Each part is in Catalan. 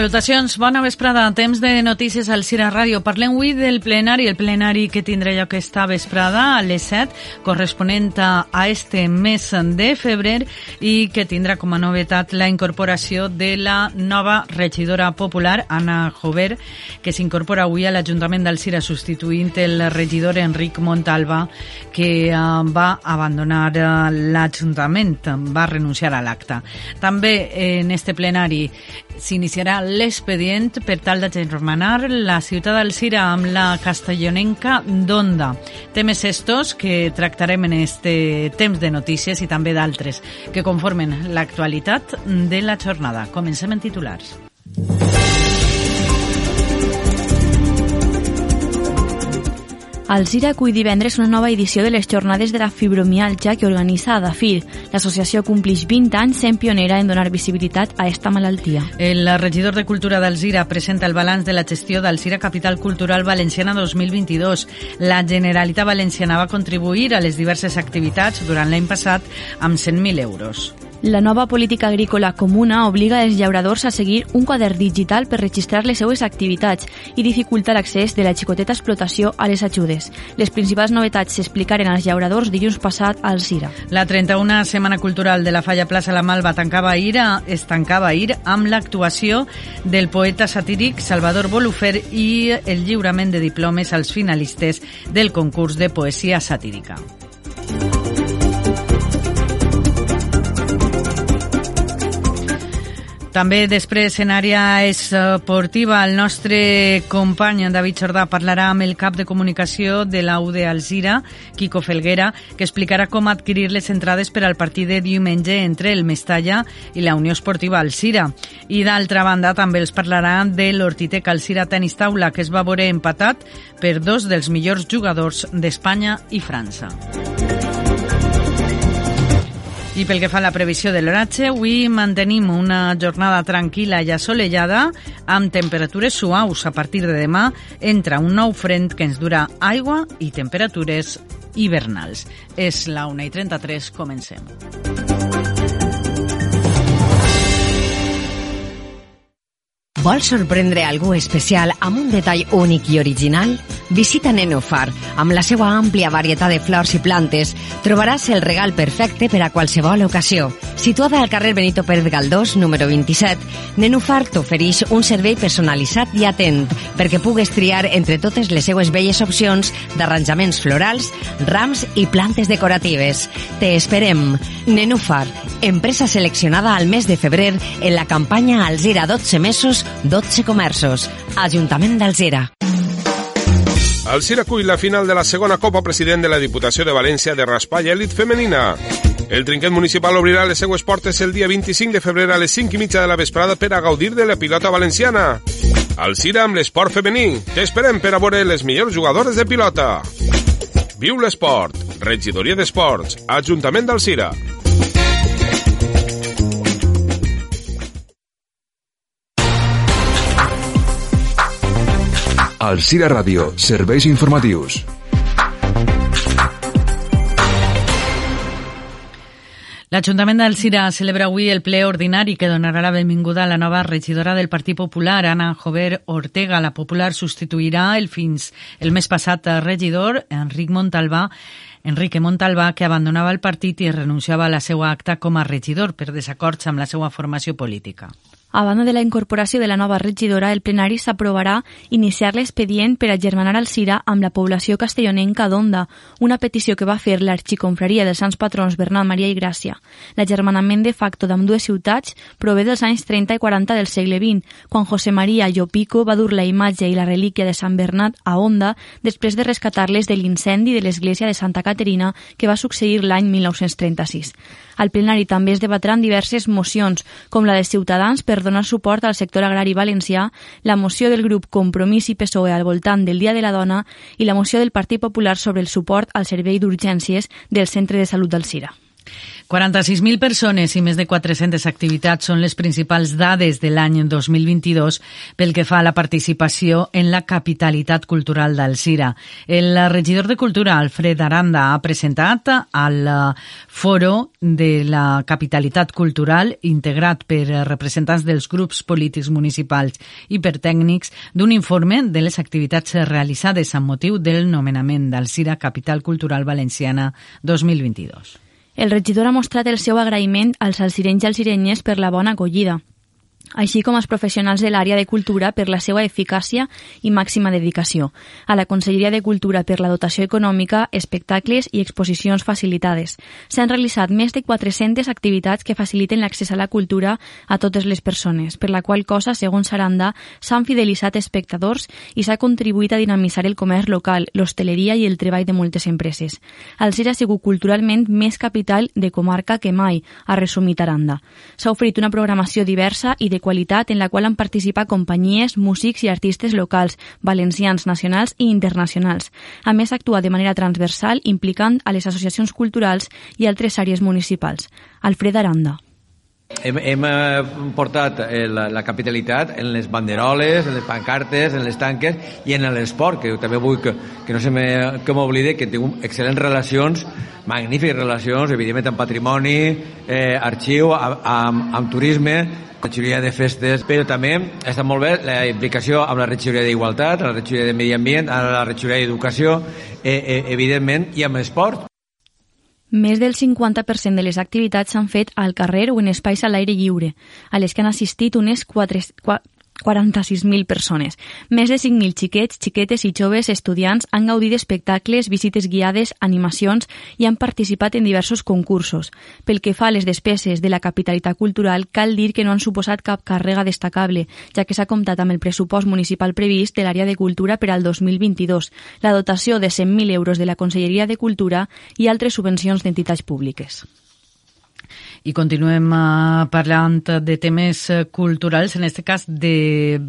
Salutacions, bona vesprada. Temps de notícies al Cira Ràdio. Parlem avui del plenari, el plenari que tindrà lloc esta vesprada a les 7, corresponent a este mes de febrer i que tindrà com a novetat la incorporació de la nova regidora popular, Anna Jover, que s'incorpora avui a l'Ajuntament del Cira substituint el regidor Enric Montalva, que uh, va abandonar uh, l'Ajuntament, va renunciar a l'acte. També en este plenari s'iniciarà l'expedient per tal d'agermanar la ciutat d'Alcira amb la castellonenca d'Onda. Temes estos que tractarem en este temps de notícies i també d'altres que conformen l'actualitat de la jornada. Comencem en titulars. Alzira acull divendres una nova edició de les jornades de la fibromialgia que organitza Adafir. L'associació complix 20 anys sent pionera en donar visibilitat a esta malaltia. El regidor de Cultura d'Alzira presenta el balanç de la gestió d'Alzira Capital Cultural Valenciana 2022. La Generalitat Valenciana va contribuir a les diverses activitats durant l'any passat amb 100.000 euros. La nova política agrícola comuna obliga els llauradors a seguir un quadern digital per registrar les seues activitats i dificulta l'accés de la xicoteta explotació a les ajudes. Les principals novetats s'explicaren als llauradors dilluns passat al Cira. La 31a Setmana Cultural de la Falla Plaça La Malva tancava ahir, es tancava ahir amb l'actuació del poeta satíric Salvador Bolufer i el lliurament de diplomes als finalistes del concurs de poesia satírica. També després en àrea esportiva el nostre company David Jordà parlarà amb el cap de comunicació de la UD Alzira, Quico Felguera, que explicarà com adquirir les entrades per al partit de diumenge entre el Mestalla i la Unió Esportiva Alzira. I d'altra banda també els parlarà de l'Hortitec Alzira Tenis Taula, que es va veure empatat per dos dels millors jugadors d'Espanya i França. I pel que fa a la previsió de l'oratge, avui mantenim una jornada tranquil·la i assolellada amb temperatures suaus. A partir de demà entra un nou front que ens dura aigua i temperatures hivernals. És la 1 i 33, comencem. Vols sorprendre algú especial amb un detall únic i original? Visita Nenufar. Amb la seva àmplia varietat de flors i plantes, trobaràs el regal perfecte per a qualsevol ocasió. Situada al carrer Benito Pérez Galdós, número 27, Nenufar t'ofereix un servei personalitzat i atent perquè pugues triar entre totes les seues belles opcions d'arranjaments florals, rams i plantes decoratives. Te esperem. Nenufar, empresa seleccionada al mes de febrer en la campanya Alzira 12 mesos 12 comerços. Ajuntament d'Alzira. Alzira cull la final de la segona Copa President de la Diputació de València de Raspall Elit Femenina. El trinquet municipal obrirà les seues portes el dia 25 de febrer a les 5 i mitja de la vesprada per a gaudir de la pilota valenciana. Alzira amb l'esport femení. T'esperem per a veure les millors jugadores de pilota. Viu l'esport. Regidoria d'Esports. Ajuntament d'Alzira. Alcira Ràdio, serveis informatius. L'Ajuntament d'Alcira celebra avui el ple ordinari que donarà la benvinguda a la nova regidora del Partit Popular, Ana Jover Ortega. La Popular substituirà el fins el mes passat regidor, Enric Montalbà, Enrique Montalbà, que abandonava el partit i renunciava a la seva acta com a regidor per desacords amb la seva formació política. A banda de la incorporació de la nova regidora, el plenari s'aprovarà iniciar l'expedient per a germanar el Cira amb la població castellonenca d'Onda, una petició que va fer l'arxiconfraria dels Sants Patrons Bernat Maria i Gràcia. L'agermanament de facto d'ambdues ciutats prové dels anys 30 i 40 del segle XX, quan José María Llopico va dur la imatge i la relíquia de Sant Bernat a Onda després de rescatar-les de l'incendi de l'església de Santa Caterina que va succeir l'any 1936. Al plenari també es debatran diverses mocions, com la de Ciutadans per donar suport al sector agrari valencià, la moció del grup Compromís i PSOE al voltant del Dia de la Dona i la moció del Partit Popular sobre el suport al servei d'urgències del Centre de Salut del Cira. 46.000 persones i més de 400 activitats són les principals dades de l'any 2022 pel que fa a la participació en la capitalitat cultural d'Alcira. El regidor de Cultura, Alfred Aranda, ha presentat al foro de la capitalitat cultural integrat per representants dels grups polítics municipals i per tècnics d'un informe de les activitats realitzades amb motiu del nomenament d'Alcira Capital Cultural Valenciana 2022. El regidor ha mostrat el seu agraïment als alcirenys i alcirenyes per la bona acollida així com als professionals de l'àrea de cultura per la seva eficàcia i màxima dedicació, a la Conselleria de Cultura per la dotació econòmica, espectacles i exposicions facilitades. S'han realitzat més de 400 activitats que faciliten l'accés a la cultura a totes les persones, per la qual cosa, segons Saranda, s'han fidelitzat espectadors i s'ha contribuït a dinamitzar el comerç local, l'hostaleria i el treball de moltes empreses. Alcira ha sigut culturalment més capital de comarca que mai, ha resumit Aranda. S'ha oferit una programació diversa i de qualitat en la qual han participat companyies, músics i artistes locals, valencians, nacionals i internacionals. A més, actua de manera transversal implicant a les associacions culturals i altres àrees municipals. Alfred Aranda. Hem, hem eh, portat eh, la, la capitalitat en les banderoles, en les pancartes, en les tanques i en l'esport, que també vull que, que no se m'oblide que tinc excel·lents relacions, magnífiques relacions, evidentment amb patrimoni, eh, arxiu, amb, amb, amb turisme, regidoria de festes, però també està molt bé la implicació amb la regidoria d'Igualtat, la regidoria de Medi Ambient, ara la regidoria d'Educació, eh, eh, evidentment, i amb esport. Més del 50% de les activitats s'han fet al carrer o en espais a l'aire lliure, a les que han assistit unes 4, 46.000 persones. Més de 5.000 xiquets, xiquetes i joves estudiants han gaudit d'espectacles, visites guiades, animacions i han participat en diversos concursos. Pel que fa a les despeses de la capitalitat cultural, cal dir que no han suposat cap càrrega destacable, ja que s'ha comptat amb el pressupost municipal previst de l'àrea de cultura per al 2022, la dotació de 100.000 euros de la Conselleria de Cultura i altres subvencions d'entitats públiques. I continuem uh, parlant de temes eh, culturals, en aquest cas de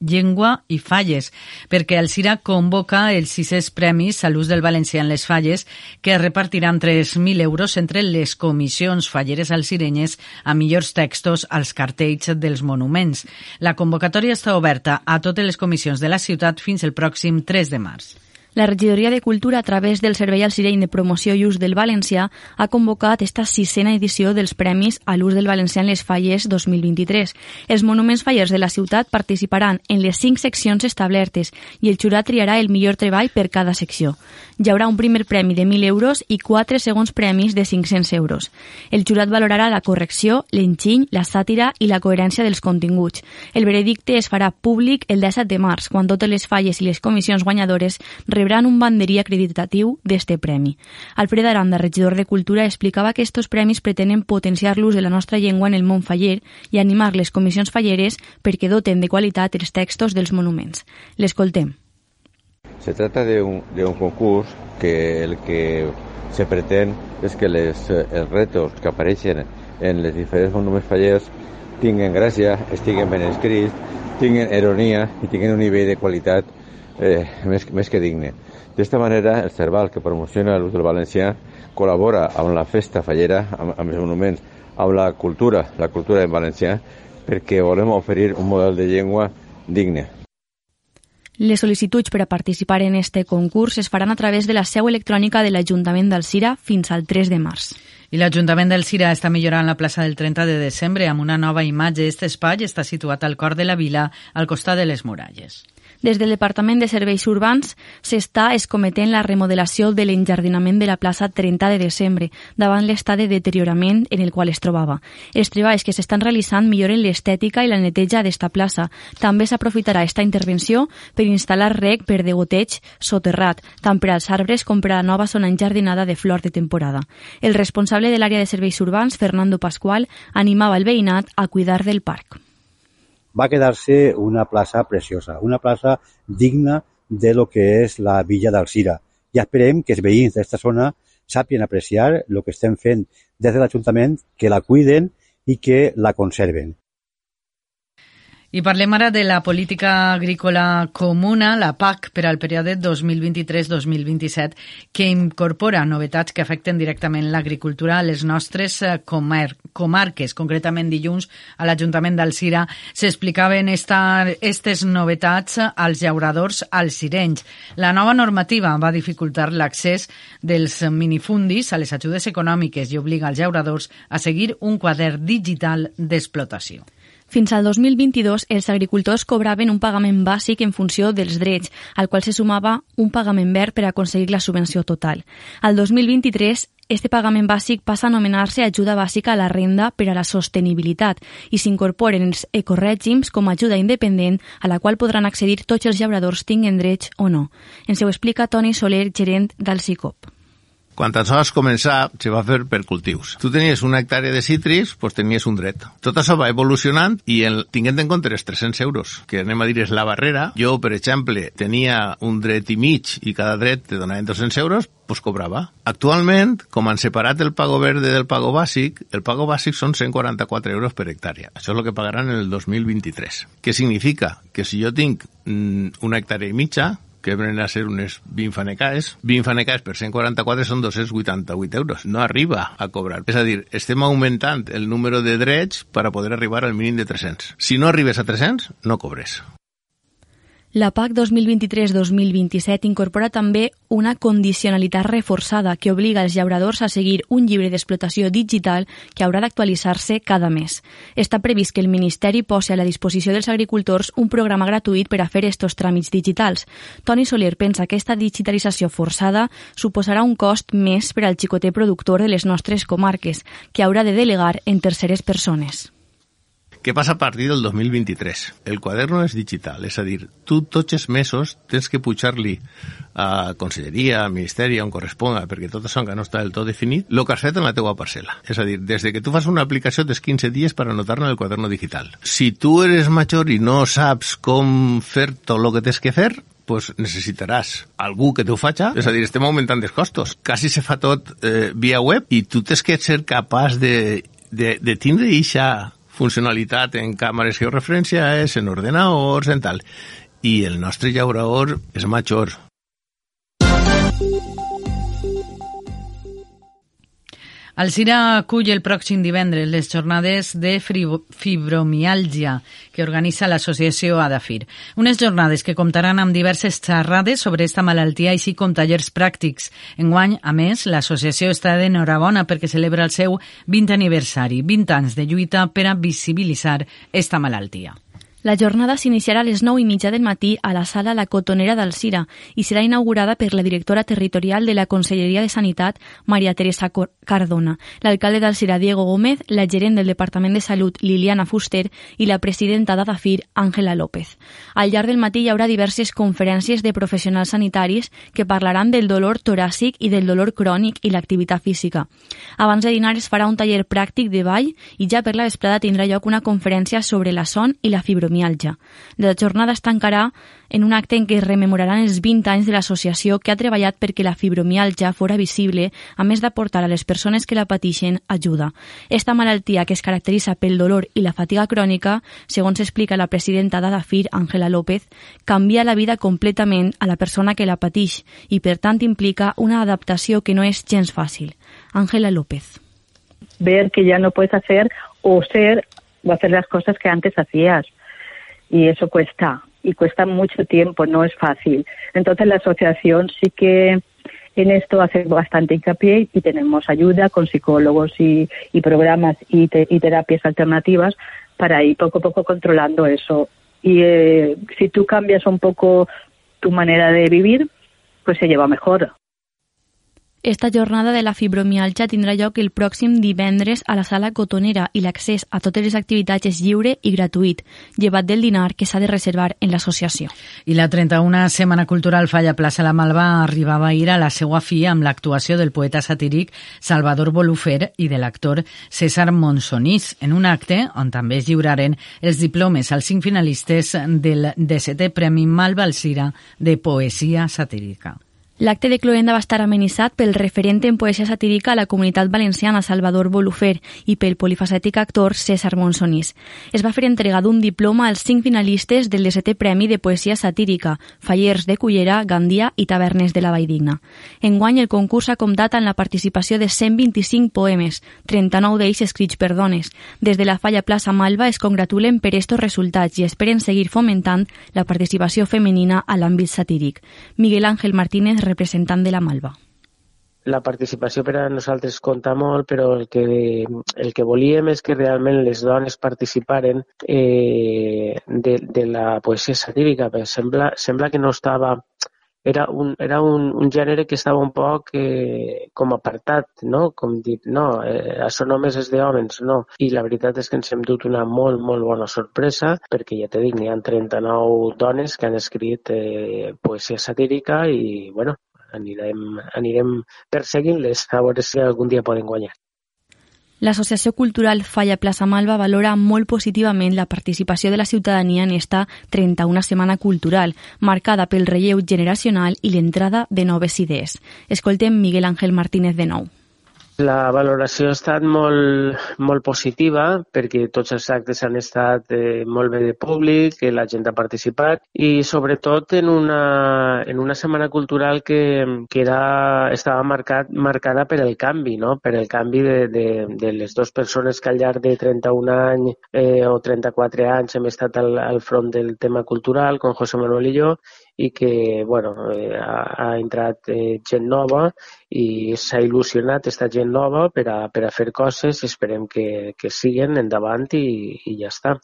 llengua i falles, perquè el CIRA convoca els sisès premis a l'ús del valencià en les falles, que repartiran 3.000 euros entre les comissions falleres alcirenyes a millors textos als cartells dels monuments. La convocatòria està oberta a totes les comissions de la ciutat fins el pròxim 3 de març. La Regidoria de Cultura, a través del Servei al Sireny de Promoció i Ús del Valencià, ha convocat esta sisena edició dels Premis a l'ús del valencià en les falles 2023. Els monuments fallers de la ciutat participaran en les cinc seccions establertes i el jurat triarà el millor treball per cada secció. Hi haurà un primer premi de 1.000 euros i quatre segons premis de 500 euros. El jurat valorarà la correcció, l'enginy, la sàtira i la coherència dels continguts. El veredicte es farà públic el 17 de març, quan totes les falles i les comissions guanyadores rebran un banderí acreditatiu d'este premi. Alfred Aranda, regidor de Cultura, explicava que estos premis pretenen potenciar l'ús de la nostra llengua en el món faller i animar les comissions falleres perquè doten de qualitat els textos dels monuments. L'escoltem. Se trata de un, de un concurs que el que se pretén és que les, els retos que apareixen en les diferents monuments fallers tinguen gràcia, estiguen ben escrits, tinguen ironia i tinguen un nivell de qualitat eh, més, més que digne. D'esta manera, el Cerval, que promociona l'ús del valencià, col·labora amb la festa fallera, amb, amb els monuments, amb la cultura, la cultura en valencià, perquè volem oferir un model de llengua digne. Les sol·licituds per a participar en este concurs es faran a través de la seu electrònica de l'Ajuntament d'Alcira fins al 3 de març. I l'Ajuntament del Cira està millorant la plaça del 30 de desembre amb una nova imatge. Este espai està situat al cor de la vila, al costat de les muralles. Des del Departament de Serveis Urbans s'està escometent la remodelació de l'enjardinament de la plaça 30 de desembre, davant l'estat de deteriorament en el qual es trobava. Els treballs que s'estan realitzant milloren l'estètica i la neteja d'esta plaça. També s'aprofitarà esta intervenció per instal·lar rec per degoteig soterrat, tant per als arbres com per a la nova zona enjardinada de flor de temporada. El responsable de l'àrea de serveis urbans, Fernando Pascual, animava el veïnat a cuidar del parc va quedarse una plaza preciosa, una plaza digna de lo que és la Villa d'Alcira. I esperem que els veïns d'esta zona sàpien apreciar el que estem fent des de l'Ajuntament, que la cuiden i que la conserven. I parlem ara de la política agrícola comuna, la PAC, per al període 2023-2027, que incorpora novetats que afecten directament l'agricultura a les nostres eh, comar comarques. Concretament, dilluns, a l'Ajuntament d'Alcira s'explicaven aquestes novetats als llauradors alcirenys. La nova normativa va dificultar l'accés dels minifundis a les ajudes econòmiques i obliga als llauradors a seguir un quadern digital d'explotació. Fins al 2022, els agricultors cobraven un pagament bàsic en funció dels drets, al qual se sumava un pagament verd per aconseguir la subvenció total. Al 2023, este pagament bàsic passa a anomenar-se ajuda bàsica a la renda per a la sostenibilitat i s'incorporen els ecorègims com a ajuda independent a la qual podran accedir tots els llauradors tinguen drets o no. Ens ho explica Toni Soler, gerent del CICOP. Quan això vas començar, se va fer per cultius. Tu tenies una hectàrea de citris, doncs tenies un dret. Tot això va evolucionant i el, tinguent en compte els 300 euros, que anem a dir és la barrera, jo, per exemple, tenia un dret i mig i cada dret te donaven 200 euros, doncs cobrava. Actualment, com han separat el pago verde del pago bàsic, el pago bàsic són 144 euros per hectàrea. Això és el que pagaran el 2023. Què significa? Que si jo tinc mm, una hectàrea i mitja, que venen a ser unes 20 fanecaes. 20 fanecaes per 144 són 288 euros. No arriba a cobrar. És a dir, estem augmentant el número de drets per a poder arribar al mínim de 300. Si no arribes a 300, no cobres. La PAC 2023-2027 incorpora també una condicionalitat reforçada que obliga els llauradors a seguir un llibre d'explotació digital que haurà d'actualitzar-se cada mes. Està previst que el Ministeri posi a la disposició dels agricultors un programa gratuït per a fer estos tràmits digitals. Toni Soler pensa que aquesta digitalització forçada suposarà un cost més per al xicoter productor de les nostres comarques, que haurà de delegar en terceres persones. Què passa a partir del 2023? El quaderno és digital, és a dir, tu tots els mesos tens que pujar-li a conselleria, a ministeri, on corresponga, perquè tot això encara no està del tot definit, el que en la teua parcel·la. És a dir, des de que tu fas una aplicació tens 15 dies per anotar-la en el quaderno digital. Si tu eres major i no saps com fer tot el que tens que fer, pues necessitaràs algú que t'ho faci, és a dir, estem augmentant els costos. Quasi se fa tot eh, via web i tu tens que ser capaç de, de, de tindre eixa funcionalitat en càmeres georreferenciades, en ordenadors, en tal. I el nostre llaurador és major. El CIRA acull el pròxim divendres les jornades de fibromiàlgia que organitza l'associació Adafir. Unes jornades que comptaran amb diverses xerrades sobre esta malaltia, així com tallers pràctics. Enguany, a més, l'associació està d'enhorabona perquè celebra el seu 20 aniversari, 20 anys de lluita per a visibilitzar esta malaltia. La jornada s'iniciarà a les 9 i mitja del matí a la sala La Cotonera d'Alcira i serà inaugurada per la directora territorial de la Conselleria de Sanitat, Maria Teresa Cardona, l'alcalde d'Alcira, Diego Gómez, la gerent del Departament de Salut, Liliana Fuster, i la presidenta d'Adafir, Àngela López. Al llarg del matí hi haurà diverses conferències de professionals sanitaris que parlaran del dolor toràcic i del dolor crònic i l'activitat física. Abans de dinar es farà un taller pràctic de ball i ja per la vesprada tindrà lloc una conferència sobre la son i la fibromialgia fibromialgia. La jornada es tancarà en un acte en què es rememoraran els 20 anys de l'associació que ha treballat perquè la fibromialgia fora visible, a més d'aportar a les persones que la pateixen ajuda. Esta malaltia, que es caracteritza pel dolor i la fatiga crònica, segons explica la presidenta d'Adafir, Àngela López, canvia la vida completament a la persona que la pateix i, per tant, implica una adaptació que no és gens fàcil. Àngela López. Ver que ya no puedes hacer o ser o hacer las cosas que antes hacías y eso cuesta y cuesta mucho tiempo, no es fácil. Entonces la asociación sí que en esto hace bastante hincapié y tenemos ayuda con psicólogos y, programas y, te, y, terapias alternativas para ir poco a poco controlando eso. Y eh, si tú cambias un poco tu manera de vivir, pues se lleva mejor. Esta jornada de la fibromialgia tindrà lloc el pròxim divendres a la sala cotonera i l'accés a totes les activitats és lliure i gratuït, llevat del dinar que s'ha de reservar en l'associació. I la 31 Setmana Cultural Falla Plaça La Malva arribava ahir a la seva fi amb l'actuació del poeta satíric Salvador Bolufer i de l'actor César Monsonís en un acte on també es lliuraren els diplomes als cinc finalistes del 17è Premi Malva Alcira de Poesia Satírica. L'acte de Cloenda va estar amenitzat pel referent en poesia satírica a la comunitat valenciana Salvador Bolufer i pel polifacètic actor César Monsonís. Es va fer entrega d'un diploma als cinc finalistes del 17è Premi de Poesia Satírica, Fallers de Cullera, Gandia i Tavernes de la Valldigna. Enguany el concurs ha comptat amb la participació de 125 poemes, 39 d'ells escrits per dones. Des de la Falla Plaça Malva es congratulen per estos resultats i esperen seguir fomentant la participació femenina a l'àmbit satíric. Miguel Ángel Martínez representant de la Malva. La participació per a nosaltres compta molt, però el que, el que volíem és que realment les dones participaren eh, de, de la poesia satírica, sembla, sembla que no estava era un, era un, un gènere que estava un poc eh, com apartat, no? Com dit, no, eh, això només és d'homes, no. I la veritat és que ens hem dut una molt, molt bona sorpresa, perquè ja t'he dit, n'hi ha 39 dones que han escrit eh, poesia satírica i, bueno, anirem, anirem perseguint-les a veure si algun dia poden guanyar. L'Associació Cultural Falla Plaça Malva valora molt positivament la participació de la ciutadania en esta 31 Setmana Cultural, marcada pel relleu generacional i l'entrada de noves idees. Escoltem Miguel Ángel Martínez de nou. La valoració ha estat molt, molt positiva perquè tots els actes han estat eh, molt bé de públic, que la gent ha participat i sobretot en una, en una setmana cultural que, que era, estava marcat, marcada per el canvi, no? per el canvi de, de, de les dues persones que al llarg de 31 anys eh, o 34 anys hem estat al, al front del tema cultural, com José Manuel i jo, i que bueno, eh, ha, ha entrat eh, gent nova i s'ha il·lusionat aquesta gent nova per a, per a fer coses i esperem que, que siguen endavant i, i ja està.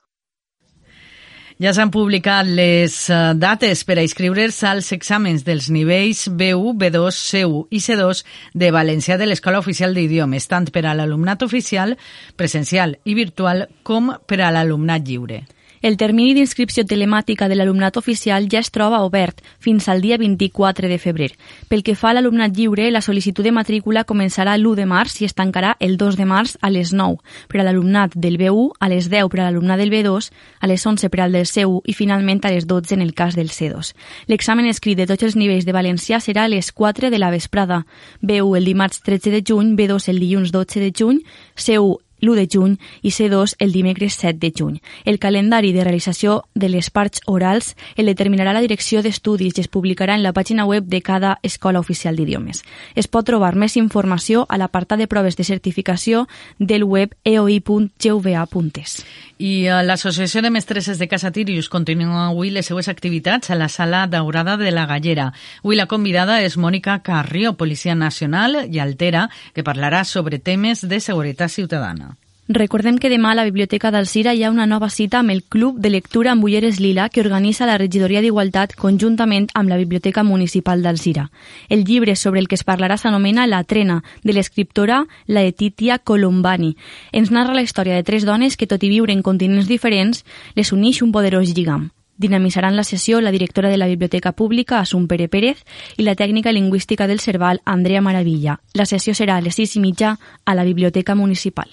Ja s'han publicat les eh, dates per a inscriure's als exàmens dels nivells B1, B2, C1 i C2 de València de l'Escola Oficial d'Idiomes, tant per a l'alumnat oficial, presencial i virtual, com per a l'alumnat lliure. El termini d'inscripció telemàtica de l'alumnat oficial ja es troba obert fins al dia 24 de febrer. Pel que fa a l'alumnat lliure, la sol·licitud de matrícula començarà l'1 de març i es tancarà el 2 de març a les 9 per a l'alumnat del B1, a les 10 per a l'alumnat del B2, a les 11 per al del C1 i finalment a les 12 en el cas del C2. L'examen escrit de tots els nivells de valencià serà a les 4 de la vesprada. B1 el dimarts 13 de juny, B2 el dilluns 12 de juny, C1 l'1 de juny i C2 el dimecres 7 de juny. El calendari de realització de les parts orals el determinarà la direcció d'estudis i es publicarà en la pàgina web de cada escola oficial d'idiomes. Es pot trobar més informació a l'apartat de proves de certificació del web eoi.gva.es. I eh, l'Associació de Mestresses de Casa Tirius continua avui les seues activitats a la Sala Daurada de la Gallera. Avui la convidada és Mònica Carrió, Policia Nacional i Altera, que parlarà sobre temes de seguretat ciutadana. Recordem que demà a la Biblioteca d'Alcira hi ha una nova cita amb el Club de Lectura amb Ulleres Lila que organitza la Regidoria d'Igualtat conjuntament amb la Biblioteca Municipal d'Alcira. El llibre sobre el que es parlarà s'anomena La trena, de l'escriptora Laetitia Colombani. Ens narra la història de tres dones que, tot i viure en continents diferents, les uneix un poderós lligam. Dinamitzaran la sessió la directora de la Biblioteca Pública, Assun Pere Pérez, i la tècnica lingüística del Cerval, Andrea Maravilla. La sessió serà a les sis i mitja a la Biblioteca Municipal.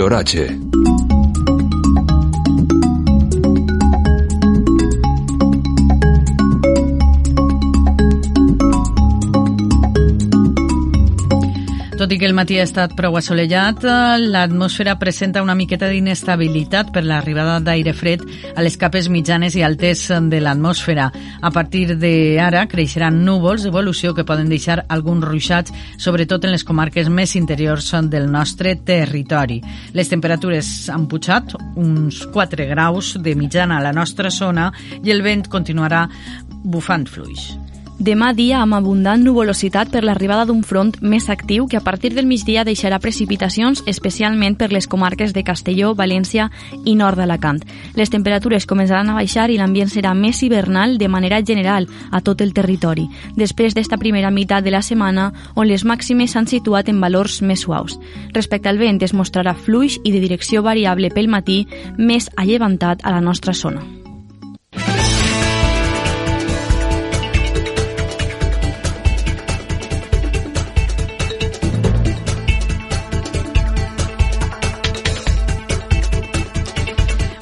L'oratge. Tot i que el matí ha estat prou assolellat, l'atmosfera presenta una miqueta d'inestabilitat per l'arribada d'aire fred a les capes mitjanes i altes de l'atmosfera. A partir d'ara creixeran núvols d'evolució que poden deixar alguns ruixats, sobretot en les comarques més interiors del nostre territori. Les temperatures han pujat uns 4 graus de mitjana a la nostra zona i el vent continuarà bufant fluix. Demà dia amb abundant nuvolositat per l'arribada d'un front més actiu que a partir del migdia deixarà precipitacions especialment per les comarques de Castelló, València i nord d'Alacant. Les temperatures començaran a baixar i l'ambient serà més hivernal de manera general a tot el territori, després d'esta primera meitat de la setmana on les màximes s'han situat en valors més suaus. Respecte al vent es mostrarà fluix i de direcció variable pel matí més allevantat a la nostra zona.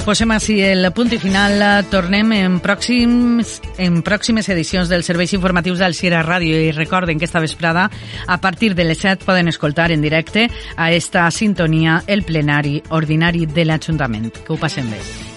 Posem així el punt i final. Tornem en pròxims, en pròximes edicions dels serveis informatius del Sierra Ràdio i recorden que esta vesprada a partir de les 7 poden escoltar en directe a esta sintonia el plenari ordinari de l'Ajuntament. Que ho passem bé.